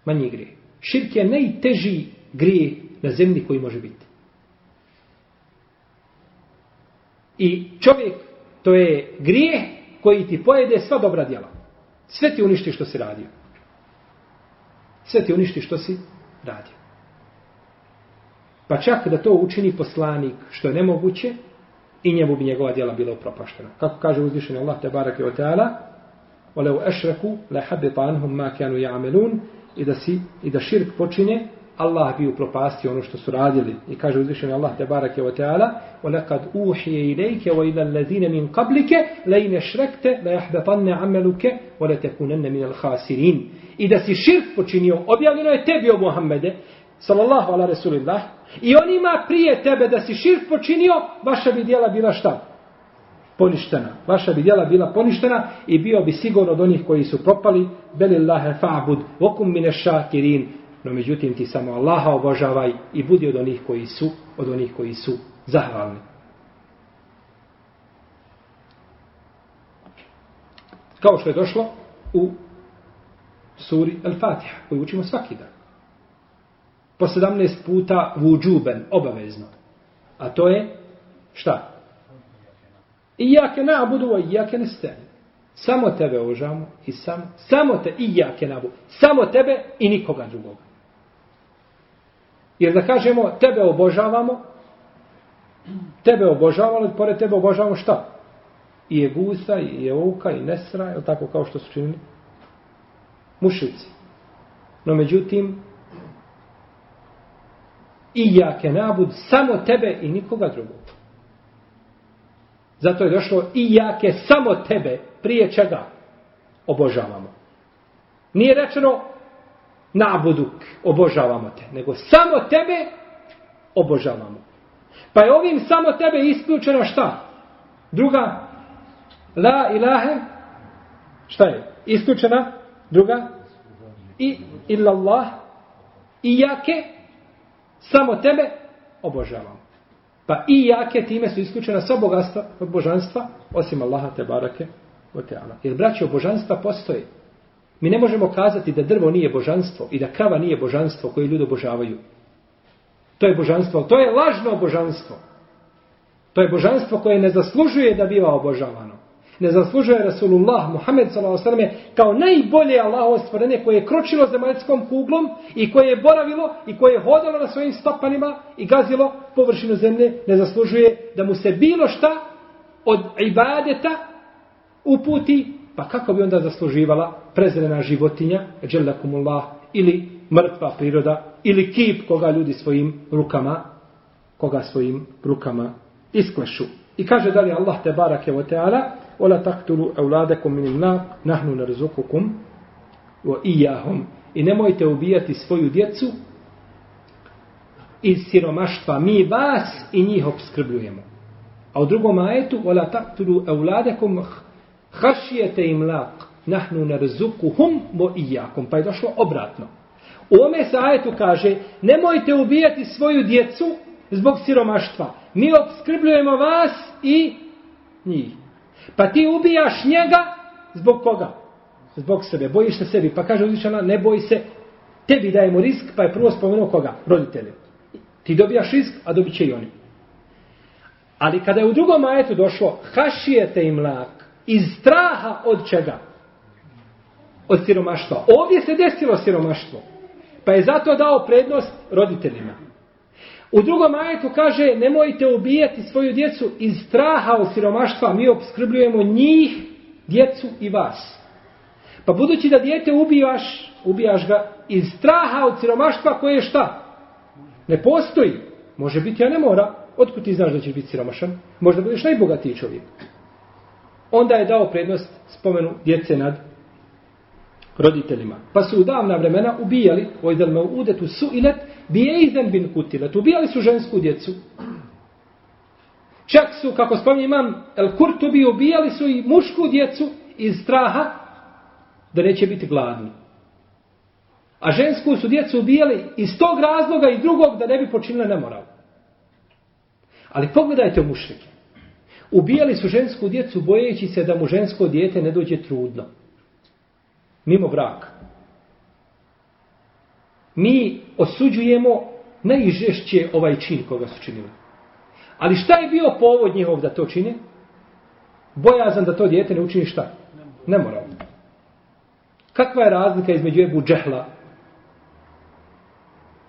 Manji grijeh. Širk je najteži grijeh na zemlji koji može biti. I čovjek, to je grijeh koji ti pojede sva dobra djela. Sve ti uništi što si radio. Sve ti uništi što si radio. Pa čak da to učini poslanik, što je nemoguće, i njemu bi njegova djela bila upropaštena. Kako kaže uzvišenje Allah, te barake o teala, وَلَوْ أَشْرَكُوا لَحَبِّ طَعَنْهُمْ مَا كَانُوا يَعْمَلُونَ I da, si, i da širk počine, Allah bi upropastio ono što su radili. I kaže uzvišeni Allah te barake o teala, وَلَقَدْ أُوحِيَ إِلَيْكَ وَإِلَى الَّذِينَ مِنْ قَبْلِكَ لَيْنَ شْرَكْتَ لَيَحْبَطَنَّ عَمَلُكَ وَلَتَكُنَنَّ مِنَ الْخَاسِرِينَ I da si širk počinio, objavljeno je tebi o Muhammede, sallallahu ala rasulillah, I on ima prije tebe da si širk počinio, vaša bi djela bila šta? Poništena. Vaša bi djela bila poništena i bio bi sigurno od onih koji su propali. Belillahe fa'bud, vokum mine šakirin. No međutim ti samo Allaha obožavaj i budi od onih koji su, od onih koji su zahvalni. Kao što je došlo u suri Al-Fatiha, koju učimo svaki dan po 17 puta vuđuben, obavezno. A to je, šta? Iyake na'budu wa iyake nasta'in. Samo tebe obožavamo i samo samo te iyake na'budu. Samo tebe i nikoga drugoga. Jer da kažemo tebe obožavamo, tebe obožavamo, ali pored tebe obožavamo šta? I je gusa, i je i nesra, je tako kao što su činili? Mušici. No međutim, i jake nabud samo tebe i nikoga drugog. Zato je došlo i jake samo tebe prije čega obožavamo. Nije rečeno nabuduk obožavamo te, nego samo tebe obožavamo. Pa je ovim samo tebe isključeno šta? Druga la ilahe šta je? Isključena druga i illallah i jake Samo tebe obožavam. Pa i jake time su isključena sva bogatstva od božanstva, osim Allaha te barake o teala. Jer braće, božanstva postoje. Mi ne možemo kazati da drvo nije božanstvo i da krava nije božanstvo koje ljudi obožavaju. To je božanstvo, to je lažno božanstvo. To je božanstvo koje ne zaslužuje da biva obožavano ne zaslužuje Rasulullah Muhammed s.a.v. kao najbolje Allahovo stvorenje koje je kročilo zemaljskom kuglom i koje je boravilo i koje je hodalo na svojim stopanima i gazilo površinu zemlje, ne zaslužuje da mu se bilo šta od ibadeta uputi, pa kako bi onda zasluživala prezrena životinja, dželakumullah, ili mrtva priroda, ili kip koga ljudi svojim rukama, koga svojim rukama isklešu. I kaže dalje Allah te barake o teala, ولا تقتلوا أولادكم من النار نحن نرزقكم وإياهم i nemojte ubijati svoju djecu iz siromaštva mi vas i njih obskrbljujemo A u drugom ajetu, وَلَا تَقْتُلُوا أَوْلَادَكُمْ Hašijete im lak, nahnu ne rzuku hum mo i jakom. Pa je došlo obratno. U ome sajetu kaže, nemojte ubijati svoju djecu zbog siromaštva. Mi obskrbljujemo vas i njih. Pa ti ubijaš njega zbog koga? Zbog sebe. Bojiš se sebi. Pa kaže uzvišana, ne boj se. Tebi dajemo risk, pa je prvo spomenuo koga? Roditelje. Ti dobijaš risk, a dobit će i oni. Ali kada je u drugom ajetu došlo, hašijete im lak, iz straha od čega? Od siromaštva. Ovdje se desilo siromaštvo. Pa je zato dao prednost roditeljima. U drugom ajetu kaže, nemojte ubijati svoju djecu iz straha od siromaštva, mi obskrbljujemo njih, djecu i vas. Pa budući da dijete ubijaš, ubijaš ga iz straha od siromaštva koje je šta? Ne postoji. Može biti, a ne mora. Otkud ti znaš da ćeš biti siromašan? Možda budeš najbogatiji čovjek. Onda je dao prednost spomenu djece nad roditeljima. Pa su u davna vremena ubijali, ojdel me udetu su ilet, bije izden bin kutilet. Ubijali su žensku djecu. Čak su, kako spominje imam, El Kurtubi ubijali su i mušku djecu iz straha da neće biti gladni. A žensku su djecu ubijali iz tog razloga i drugog da ne bi počinile nemoral. Ali pogledajte u mušrike. Ubijali su žensku djecu bojeći se da mu žensko dijete ne dođe trudno. Mimo braka. Mi osuđujemo najžešće ovaj čin koga su činili. Ali šta je bio povod njihov da to čine? Bojazan da to dijete ne učini šta? Nemoralno. Kakva je razlika između Ebu Džehla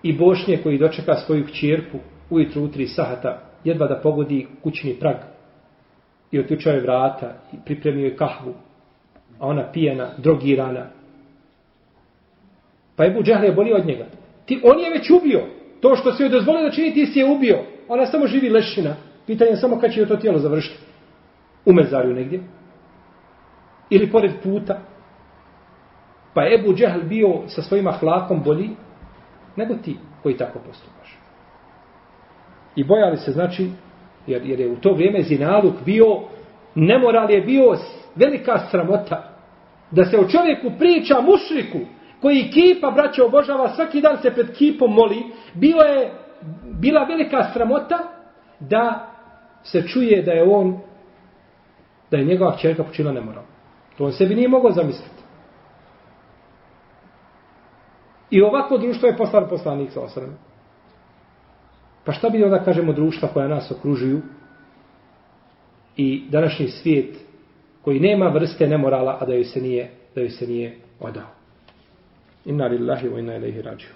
i Bošnje koji dočeka svoju kćerku ujutru u tri sahata, jedva da pogodi kućni prag i otključao je vrata i pripremio je kahvu, a ona pijena, drogirana. Pa Ebu Džehl je bolio od njega. Ti, on je već ubio. To što se joj dozvolio da čini, ti si je ubio. Ona samo živi lešina. Pitanje je samo kad će joj to tijelo završiti. U mezarju negdje. Ili pored puta. Pa je Ebu Džahl bio sa svojim ahlakom bolji nego ti koji tako postupaš. I bojali se, znači, jer, jer je u to vrijeme zinaluk bio, nemoral je bio velika sramota. Da se o čovjeku priča mušriku, koji kipa, braće, obožava, svaki dan se pred kipom moli, bio je, bila velika sramota da se čuje da je on, da je njegova čerka počila nemoral. To on sebi nije mogao zamisliti. I ovako društvo je poslan poslanik sa osrem. Pa šta bi onda kažemo društva koja nas okružuju i današnji svijet koji nema vrste nemorala, a da joj se nije, da joj se nije odao. Inna lillahi wa inna ilaihi rađu.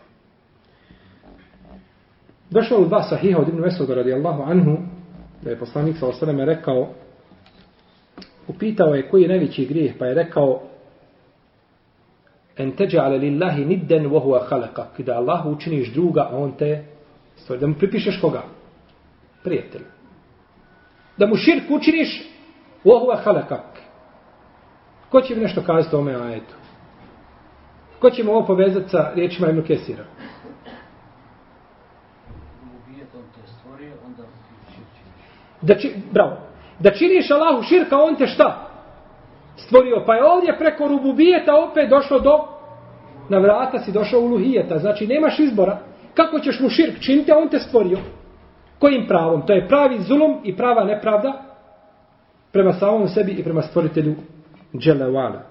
Došlo u dva sahiha od Ibn Mesuda radijallahu anhu, da je poslanik sa osaleme rekao, upitao je koji je najveći grijeh, pa je rekao, en teđale lillahi nidden vohua halaka, kada Allah učiniš druga, a on te stvori. Da mu pripišeš koga? Prijatelj. Da mu širk učiniš vohua halaka. Ko će mi nešto kazati o ome ajetu? Ko će mu ovo povezati sa riječima Ibn Kesira? Da či, bravo. Da činiš Allahu širka, on te šta? stvorio. Pa je ovdje preko rububijeta opet došlo do na vrata si došao u luhijeta. Znači nemaš izbora. Kako ćeš mu širk činiti, a on te stvorio? Kojim pravom? To je pravi zulum i prava nepravda prema samom sebi i prema stvoritelju Dželevala.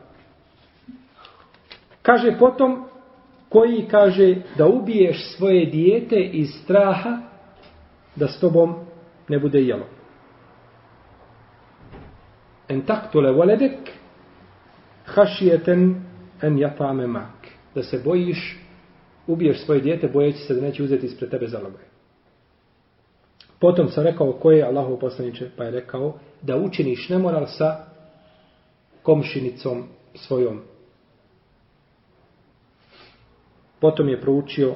Kaže potom koji kaže da ubiješ svoje dijete iz straha da s tobom ne bude jelo. En taktule voledek hašijeten en jatame mak. Da se bojiš, ubiješ svoje dijete, bojeći se da neće uzeti ispred tebe zalogaj. Potom sam rekao ko je Allahov poslaniče, pa je rekao da učiniš nemoral sa komšinicom svojom. Potom je proučio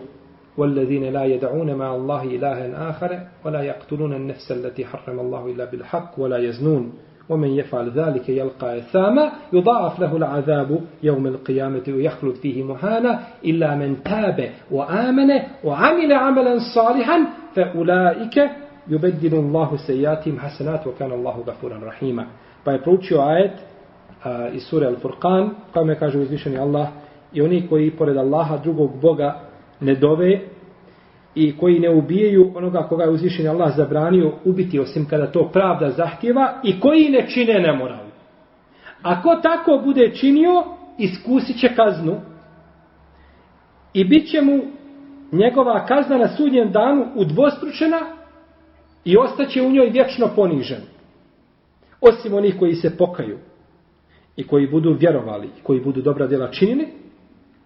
والذين لا يدعون مع الله إلها آخر ولا يقتلون النفس التي حرم الله إلا بالحق ولا يزنون ومن يفعل ذلك يلقى إثاما يضاعف له العذاب يوم القيامة ويخلد فيه مهانا إلا من تاب وآمن وعمل عملا صالحا فأولئك yubeddilu Allahu sayyatim hasanat wa kana Allahu ghafuran rahima. Pa je proučio ajet a, iz sure Al-Furqan, kao me kaže uzvišeni Allah, i oni koji pored Allaha drugog Boga ne dove i koji ne ubijaju onoga koga je uzvišeni Allah zabranio ubiti osim kada to pravda zahtjeva i koji ne čine nemoral. Ako tako bude činio, iskusit će kaznu i bit će mu njegova kazna na sudnjem danu udvostručena i ostaće u njoj vječno ponižen. Osim onih koji se pokaju i koji budu vjerovali koji budu dobra djela činili,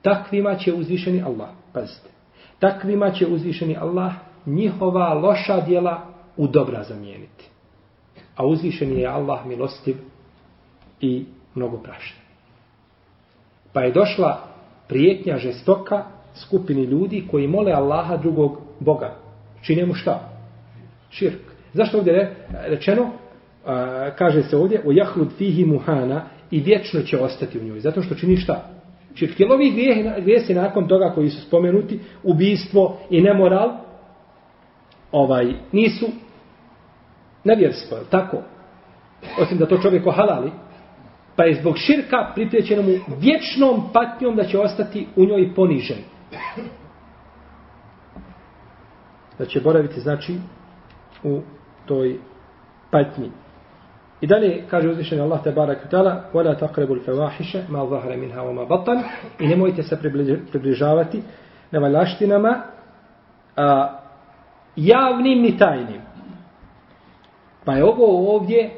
takvima će uzvišeni Allah. Pazite. Takvima će uzvišeni Allah njihova loša djela u dobra zamijeniti. A uzvišeni je Allah milostiv i mnogo prašan. Pa je došla prijetnja žestoka skupini ljudi koji mole Allaha drugog Boga. Čine mu šta? Širk. Zašto ovdje je rečeno? A, kaže se ovdje o jahlud fihi muhana i vječno će ostati u njoj. Zato što čini šta? Širk. Jer ovi grijesi nakon toga koji su spomenuti, ubijstvo i nemoral, ovaj, nisu nevjerstvo, tako? Osim da to čovjek ohalali, pa je zbog širka pripriječeno mu vječnom patnjom da će ostati u njoj ponižen. Da će boraviti, znači, u toj patnji. I dalje kaže uzvišeni Allah te barak i tala وَلَا تَقْرَبُ الْفَوَاحِشَ مَا ظَهْرَ مِنْهَا وَمَا بَطَنْ i nemojte se približavati nevaljaštinama a, javnim ni tajnim. Pa je ovo ovdje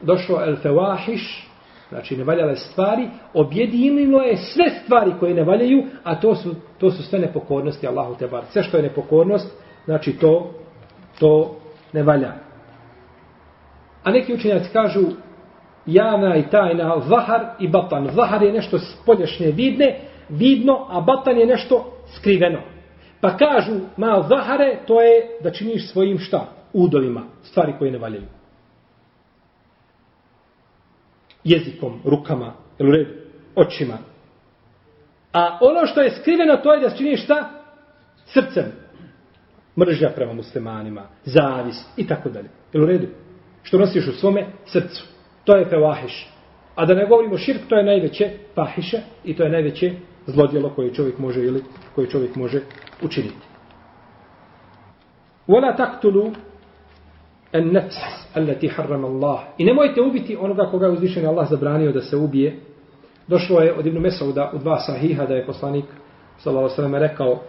došlo el fewahish znači nevaljale stvari, objedinilo je sve stvari koje ne valjaju, a to su, to su sve nepokornosti Allahu te bar. Sve što je nepokornost, znači to, to ne valja. A neki učenjaci kažu javna i tajna, zahar i batan. Zahar je nešto spolješnje vidne, vidno, a batan je nešto skriveno. Pa kažu, ma zahare, to je da činiš svojim šta? Udovima, stvari koje ne valjaju. jezikom, rukama, jel u redu, očima. A ono što je skriveno, to je da činiš šta? Srcem. Mržnja prema muslimanima, zavist i tako dalje. Jel u redu? Što nosiš u svome srcu. To je fevahiš. A da ne govorimo širk, to je najveće fahiše i to je najveće zlodjelo koje čovjek može ili koje čovjek može učiniti. Wala taktulu en nefs allati harram Allah. I nemojte ubiti onoga koga je uzvišen Allah zabranio da se ubije. Došlo je od Ibnu Mesauda u dva sahiha da je poslanik sallallahu alejhi ve rekao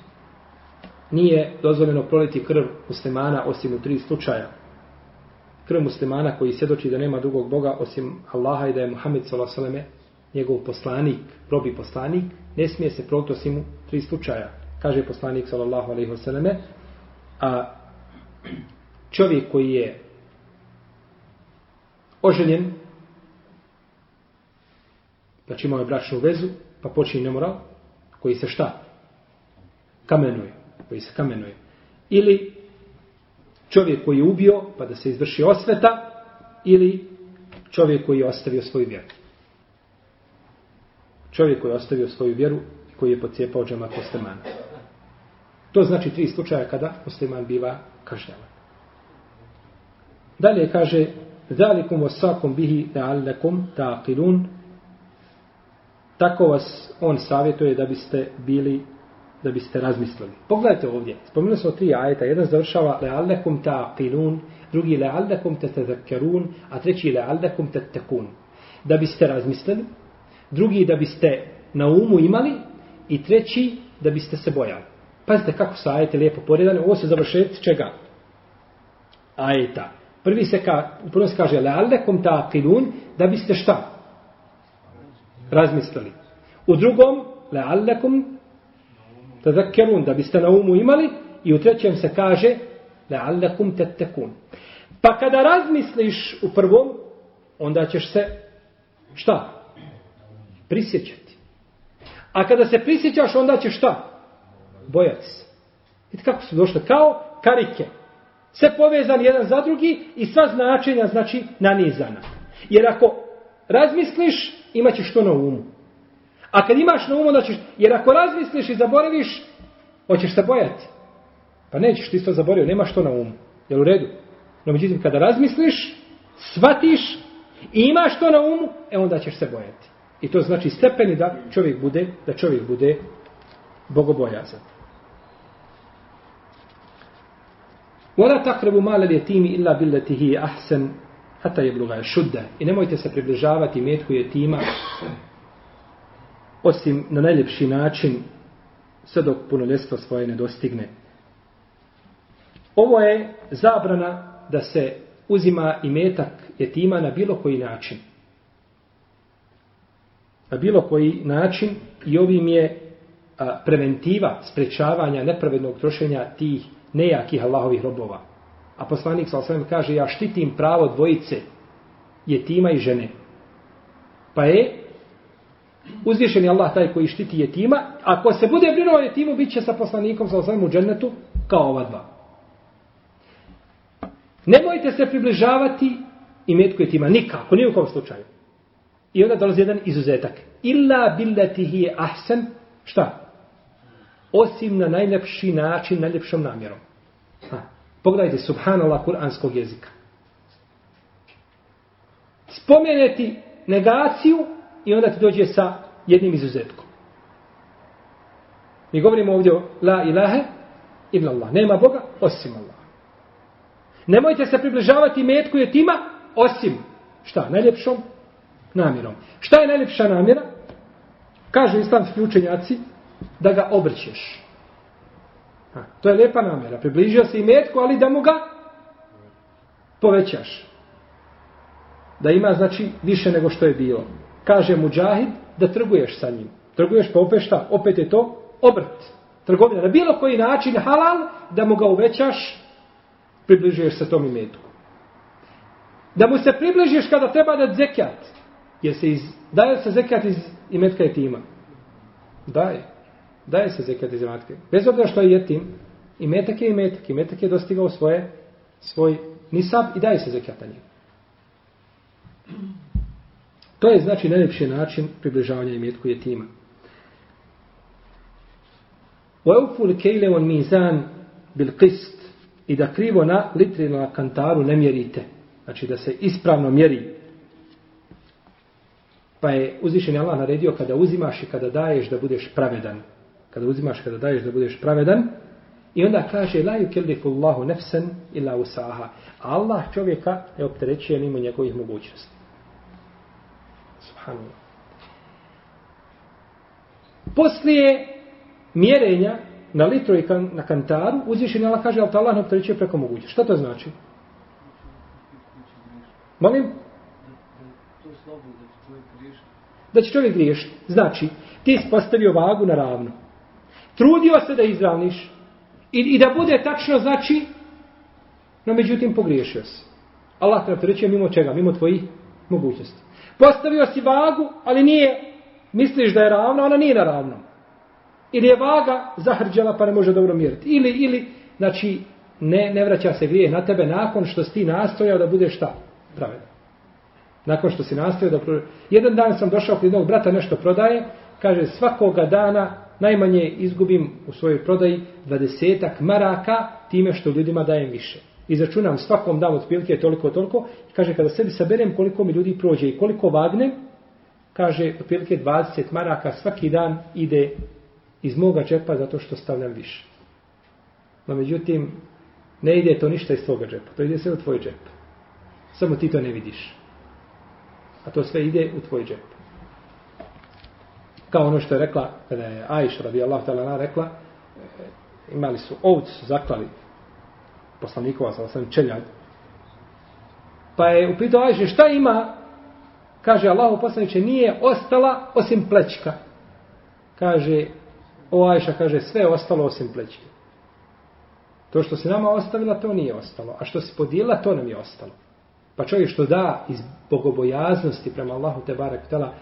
nije dozvoljeno proliti krv muslimana osim u tri slučaja. Krv muslimana koji svjedoči da nema drugog Boga osim Allaha i da je Muhammed sallallahu alejhi ve njegov poslanik, robi poslanik, ne smije se proliti osim u tri slučaja. Kaže poslanik sallallahu alejhi ve selleme, a čovjek koji je oženjen, znači imao je bračnu vezu, pa počinje nemoral, koji se šta? Kamenuje. Koji se kamenuje. Ili čovjek koji je ubio, pa da se izvrši osveta, ili čovjek koji je ostavio svoju vjeru. Čovjek koji je ostavio svoju vjeru i koji je pocijepao džemat muslimana. To znači tri slučaja kada musliman biva kažnjavan. Dalje kaže Zalikum vasakum bihi la'allakum taqilun Tako vas on savjetuje da biste bili da biste razmislili. Pogledajte ovdje. Spomenuli smo tri ajeta. Jedan završava leallekum taqilun, drugi leallekum tatadhakkarun, a treći leallekum tattaqun. Da biste razmislili, drugi da biste na umu imali i treći da biste se bojali. Pazite kako su ajete lijepo poredane. Ovo se završeti čega? Ajeta. Prvi se, ka, prvo se kaže leallekum taqilun da biste šta? Razmislili. U drugom leallekum tazakkerun da biste na umu imali i u trećem se kaže leallekum tattakun. Pa kada razmisliš u prvom, onda ćeš se šta? Prisjećati. A kada se prisjećaš, onda ćeš šta? Bojati se. Vidite kako su došle? Kao karike sve povezan jedan za drugi i sva značenja znači nanizana. Jer ako razmisliš, imaćeš to na umu. A kad imaš na umu, znači, jer ako razmisliš i zaboraviš, hoćeš se bojati. Pa nećeš ti to zaboravio, nema što na umu. Jel u redu? No međutim, kada razmisliš, shvatiš i imaš to na umu, e onda ćeš se bojati. I to znači stepeni da čovjek bude, da čovjek bude bogobojazan. Wala taqrabu mal al-yatimi illa billati hi ahsan hatta yablugha shudda. I nemojte se približavati metku jetima osim na najljepši način sve dok punoljestvo svoje ne dostigne. Ovo je zabrana da se uzima i metak jetima na bilo koji način. Na bilo koji način i ovim je preventiva sprečavanja nepravednog trošenja tih nejakih Allahovih robova. A poslanik sa osvijem kaže, ja štitim pravo dvojice jetima i žene. Pa je uzvišen je Allah taj koji štiti jetima, ako se bude brinuo jetimu, bit će sa poslanikom sa osvijem u džennetu kao ova dva. Nemojte se približavati i metku jetima, nikako, ni u kom slučaju. I onda dolazi jedan izuzetak. Illa billatihi ahsan, šta? osim na najljepši način, najljepšom namjerom. Ha. Pogledajte, subhanallah, kuranskog jezika. Spomeneti negaciju i onda ti dođe sa jednim izuzetkom. Mi govorimo ovdje o la ilahe illa Allah. Nema Boga osim Allah. Nemojte se približavati metku je tima osim šta? Najljepšom namjerom. Šta je najljepša namjera? Kažu islamski učenjaci, da ga obrćeš. Ha, to je lijepa namjera. Približio se i metku, ali da mu ga povećaš. Da ima, znači, više nego što je bilo. Kaže muđahid da trguješ sa njim. Trguješ pa opet šta? Opet je to obrt. Trgovina. Na bilo koji način halal da mu ga uvećaš, približuješ se tom imetku. Da mu se približiš kada treba da zekijat. Jer se iz, daje se zekijat iz imetka je tima. Daje daje se zekijat iz imetka. Bez obzira što je jetim, imetak je imetak. Imetak je dostigao svoje, svoj nisab i daje se zekijat na njegu. To je znači najljepši način približavanja imetku jetima. وَاُفُوا الْكَيْلَ وَالْمِيزَانِ بِالْقِسْتِ I da krivo na litri na kantaru ne mjerite. Znači da se ispravno mjeri. Pa je uzvišen Allah naredio kada uzimaš i kada daješ da budeš pravedan kada uzimaš, kada daješ da budeš pravedan, i onda kaže, la yukellifu Allahu nefsen illa usaha. A Allah čovjeka ne opterećuje mimo njegovih mogućnosti. Subhanallah. Poslije mjerenja na litru i kan, na kantaru, uzvišen Allah kaže, ali Allah ne opterećuje preko moguće. Šta to znači? Molim? Da će čovjek griješiti. Znači, ti si postavio vagu na ravno trudio se da izravniš i, i da bude tačno znači no međutim pogriješio se Allah te reče mimo čega mimo tvojih mogućnosti postavio si vagu ali nije misliš da je ravna ona nije na ravnom. Ili je vaga zahrđala pa ne može dobro mjeriti ili ili znači ne, ne vraća se grije na tebe nakon što si ti nastojao da budeš šta? Pravedan. Nakon što si nastojao da jedan dan sam došao kod jednog brata nešto prodaje kaže svakoga dana najmanje izgubim u svojoj prodaji dvadesetak maraka time što ljudima dajem više. I začunam svakom dam od pilke toliko toliko i kaže kada sebi saberem koliko mi ljudi prođe i koliko vagne, kaže od pilke 20 maraka svaki dan ide iz moga džepa zato što stavljam više. No međutim, ne ide to ništa iz tvoga džepa, to ide sve u tvoj džep. Samo ti to ne vidiš. A to sve ide u tvoj džep kao ono što je rekla, kada je Aisha radijallahu ta'ala rekla, imali su ovcu, su zaklali poslanikova sa osam čeljad. Pa je upitao Ajše šta ima? Kaže, Allahu poslaniče, nije ostala osim plećka. Kaže, o Ajša kaže, sve je ostalo osim plećke. To što se nama ostavila, to nije ostalo. A što se podijela, to nam je ostalo. Pa čovjek što da iz bogobojaznosti prema Allahu te barek tela,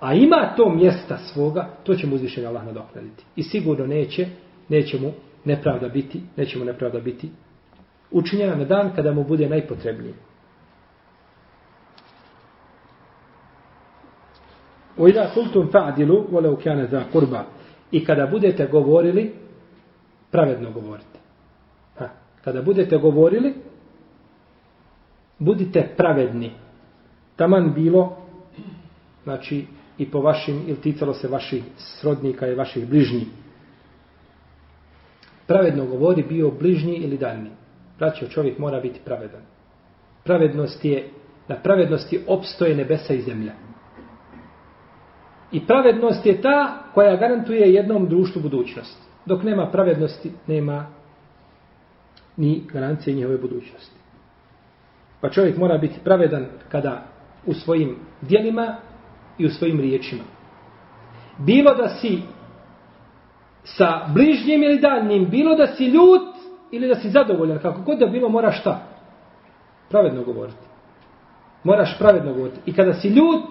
a ima to mjesta svoga, to će mu uzvišenje Allah nadoknaditi. I sigurno neće, neće mu nepravda biti, neće mu nepravda biti učinjena na dan kada mu bude najpotrebnije. وَإِذَا قُلْتُمْ فَعْدِلُوا وَلَوْ كَانَ ذَا قُرْبَ I kada budete govorili, pravedno govorite. kada budete govorili, budite pravedni. Taman bilo, znači, i po vašim, ili ticalo se vaših srodnika i vaših bližnjih. Pravedno govori bio bližnji ili daljni. Braćo, čovjek mora biti pravedan. Pravednost je, na pravednosti opstoje nebesa i zemlja. I pravednost je ta koja garantuje jednom društvu budućnost. Dok nema pravednosti, nema ni garancije njihove budućnosti. Pa čovjek mora biti pravedan kada u svojim dijelima i u svojim riječima. Bilo da si sa bližnjim ili daljnim, bilo da si ljut ili da si zadovoljan, kako god da bilo, moraš šta? Pravedno govoriti. Moraš pravedno govoriti. I kada si ljut,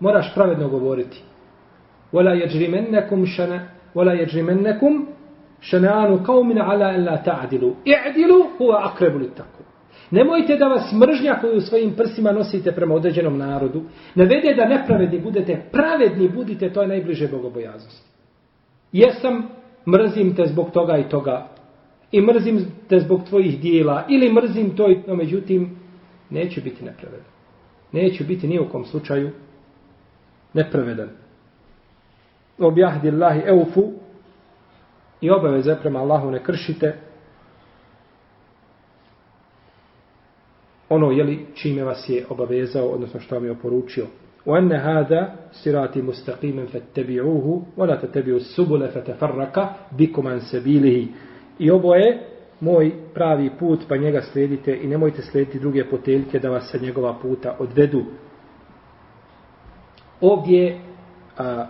moraš pravedno govoriti. ولا يجرمنكم شنا ولا يجرمنكم شنآن قوم على أن لا تعدلوا اعدلوا هو أقرب للتقوى Nemojte da vas mržnja koju u svojim prsima nosite prema određenom narodu, navede da nepravedni budete, pravedni budite, to je najbliže bogobojaznosti. Jesam, mrzim te zbog toga i toga, i mrzim te zbog tvojih dijela, ili mrzim to i to, međutim, neću biti nepravedan. Neću biti ni u kom slučaju nepravedan. Objahdi Allahi eufu i obaveze prema Allahu ne kršite ono jeli čime vas je obavezao odnosno što vam je oporučio. U enne hada sirati mustaqimen fattabi'uhu wa la tattabi'u subula fatafarraka bikum an sabilihi i ovo je moj pravi put pa njega sledite i nemojte slediti druge poteljke da vas sa njegova puta odvedu ovdje a,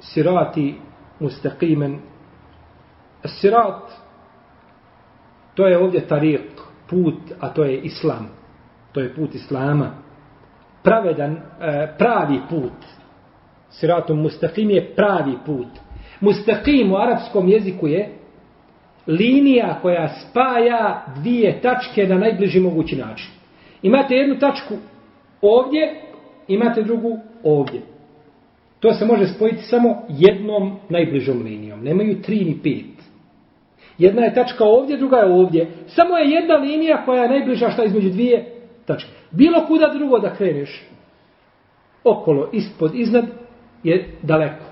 sirati mustaqimen. Sirat, to je ovdje tariq, put, a to je islam. To je put islama. Pravedan, a, pravi put. Siratum mustaqim je pravi put. Mustaqim u arapskom jeziku je linija koja spaja dvije tačke na najbliži mogući način. Imate jednu tačku ovdje, imate drugu ovdje. To se može spojiti samo jednom najbližom linijom. Nemaju tri ni pet. Jedna je tačka ovdje, druga je ovdje. Samo je jedna linija koja je najbliža šta između dvije tačke. Bilo kuda drugo da kreneš, okolo, ispod, iznad, je daleko.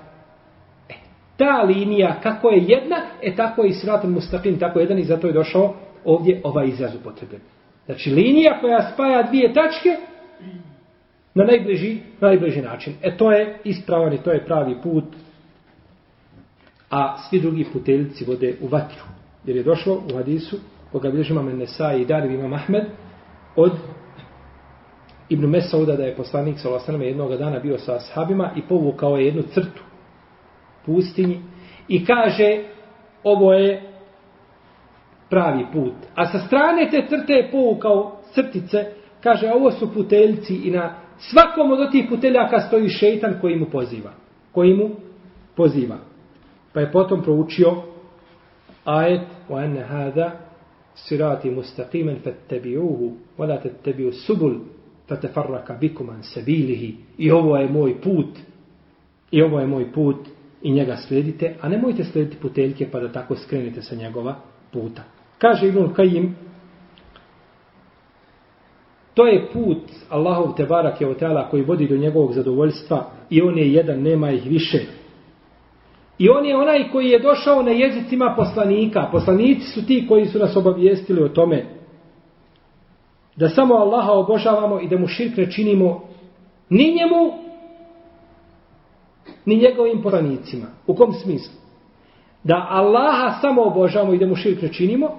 Ta linija, kako je jedna, e tako je i sratom mustaqim, tako je jedan i zato je došao ovdje ovaj izraz upotreben. Znači, linija koja spaja dvije tačke, na najbliži, na najbliži način. E to je ispravan i to je pravi put, a svi drugi puteljci vode u vatru. Jer je došlo u hadisu, koga bilježi imam Nesa i Darib imam Ahmed, od Ibn Mesauda da je poslanik sa jednog dana bio sa ashabima i povukao je jednu crtu pustinji i kaže ovo je pravi put. A sa strane te crte je povukao crtice, kaže ovo su puteljci i na Svakom od tih puteljaka stoji šeitan koji mu poziva. Koji mu poziva. Pa je potom proučio ajet wa ene hada sirati mustaqimen fattabi'uhu wa la tattabi'u subul fatafarraka bikum an sabilihi i ovo je moj put i ovo je moj put i njega sledite a nemojte slediti puteljke pa da tako skrenete sa njegova puta kaže Ibn Kajim To je put Allahov te barak je otala koji vodi do njegovog zadovoljstva i on je jedan, nema ih više. I on je onaj koji je došao na jezicima poslanika. Poslanici su ti koji su nas obavijestili o tome da samo Allaha obožavamo i da mu širk ne činimo ni njemu, ni njegovim poslanicima. U kom smislu? Da Allaha samo obožavamo i da mu širk ne činimo,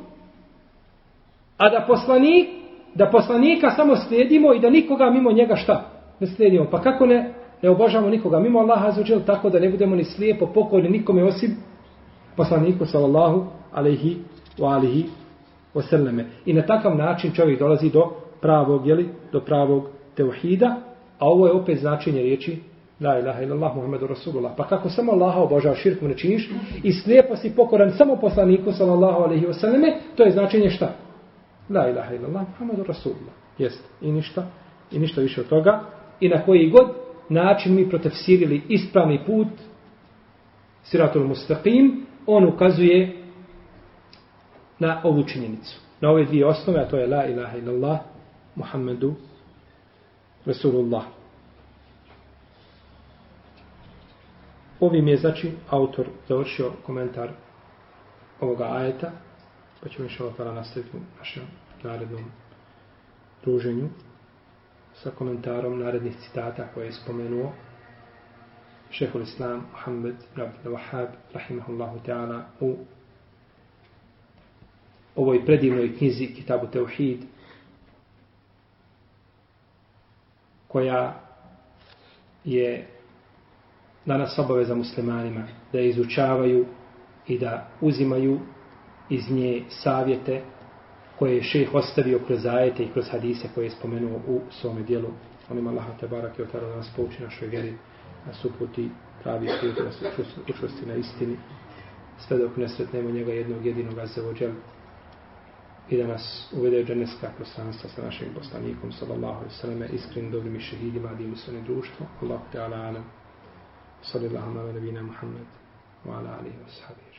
a da poslanik da poslanika samo slijedimo i da nikoga mimo njega šta ne slijedimo. Pa kako ne, ne obožavamo nikoga mimo Allaha azuđel tako da ne budemo ni slijepo pokorni nikome osim poslaniku sallallahu alaihi wa alihi wasallame. I na takav način čovjek dolazi do pravog, jeli, do pravog teuhida, a ovo je opet značenje riječi La ilaha illallah Muhammedu Rasulullah. Pa kako samo Allaha obožava širku ne činiš i slijepo si pokoran samo poslaniku sallallahu alaihi wasallame, to je značenje šta? La ilaha illallah, Muhammedu Rasulullah. Jest. I ništa. I ništa više od toga. I na koji god način mi protefsirili ispravni put Siratul Mustaqim, on ukazuje na ovu činjenicu. na ove dvije osnove, a to je la ilaha illallah, Muhammedu Rasulullah. Ovim je, znači, autor završio komentar ovoga ajeta, pa ćemo još ovo tada nastaviti u našem narednom druženju sa komentarom narednih citata koje je spomenuo šehol Islam Muhammed Abdel Wahab rahimahullahu ta'ala u ovoj predivnoj knjizi Kitabu Teuhid koja je danas obaveza muslimanima da je izučavaju i da uzimaju iz nje savjete koje je šejh ostavio kroz ajete i kroz hadise koje je spomenuo u svome dijelu. Molim Allah te barak i otara da nas pouči našoj vjeri, nas uputi pravi put, da se učvrsti na istini, sve dok ne sretnemo njega jednog jedinog azevođel i da nas uvede u dženevska prostranstva sa našim poslanikom, sallallahu alaihi sallam, iskrenim dobrim i šehidima, da sve društvo. Allah te ala alam. Sallallahu ala nabina Muhammed wa ala alihi wa sahabihi.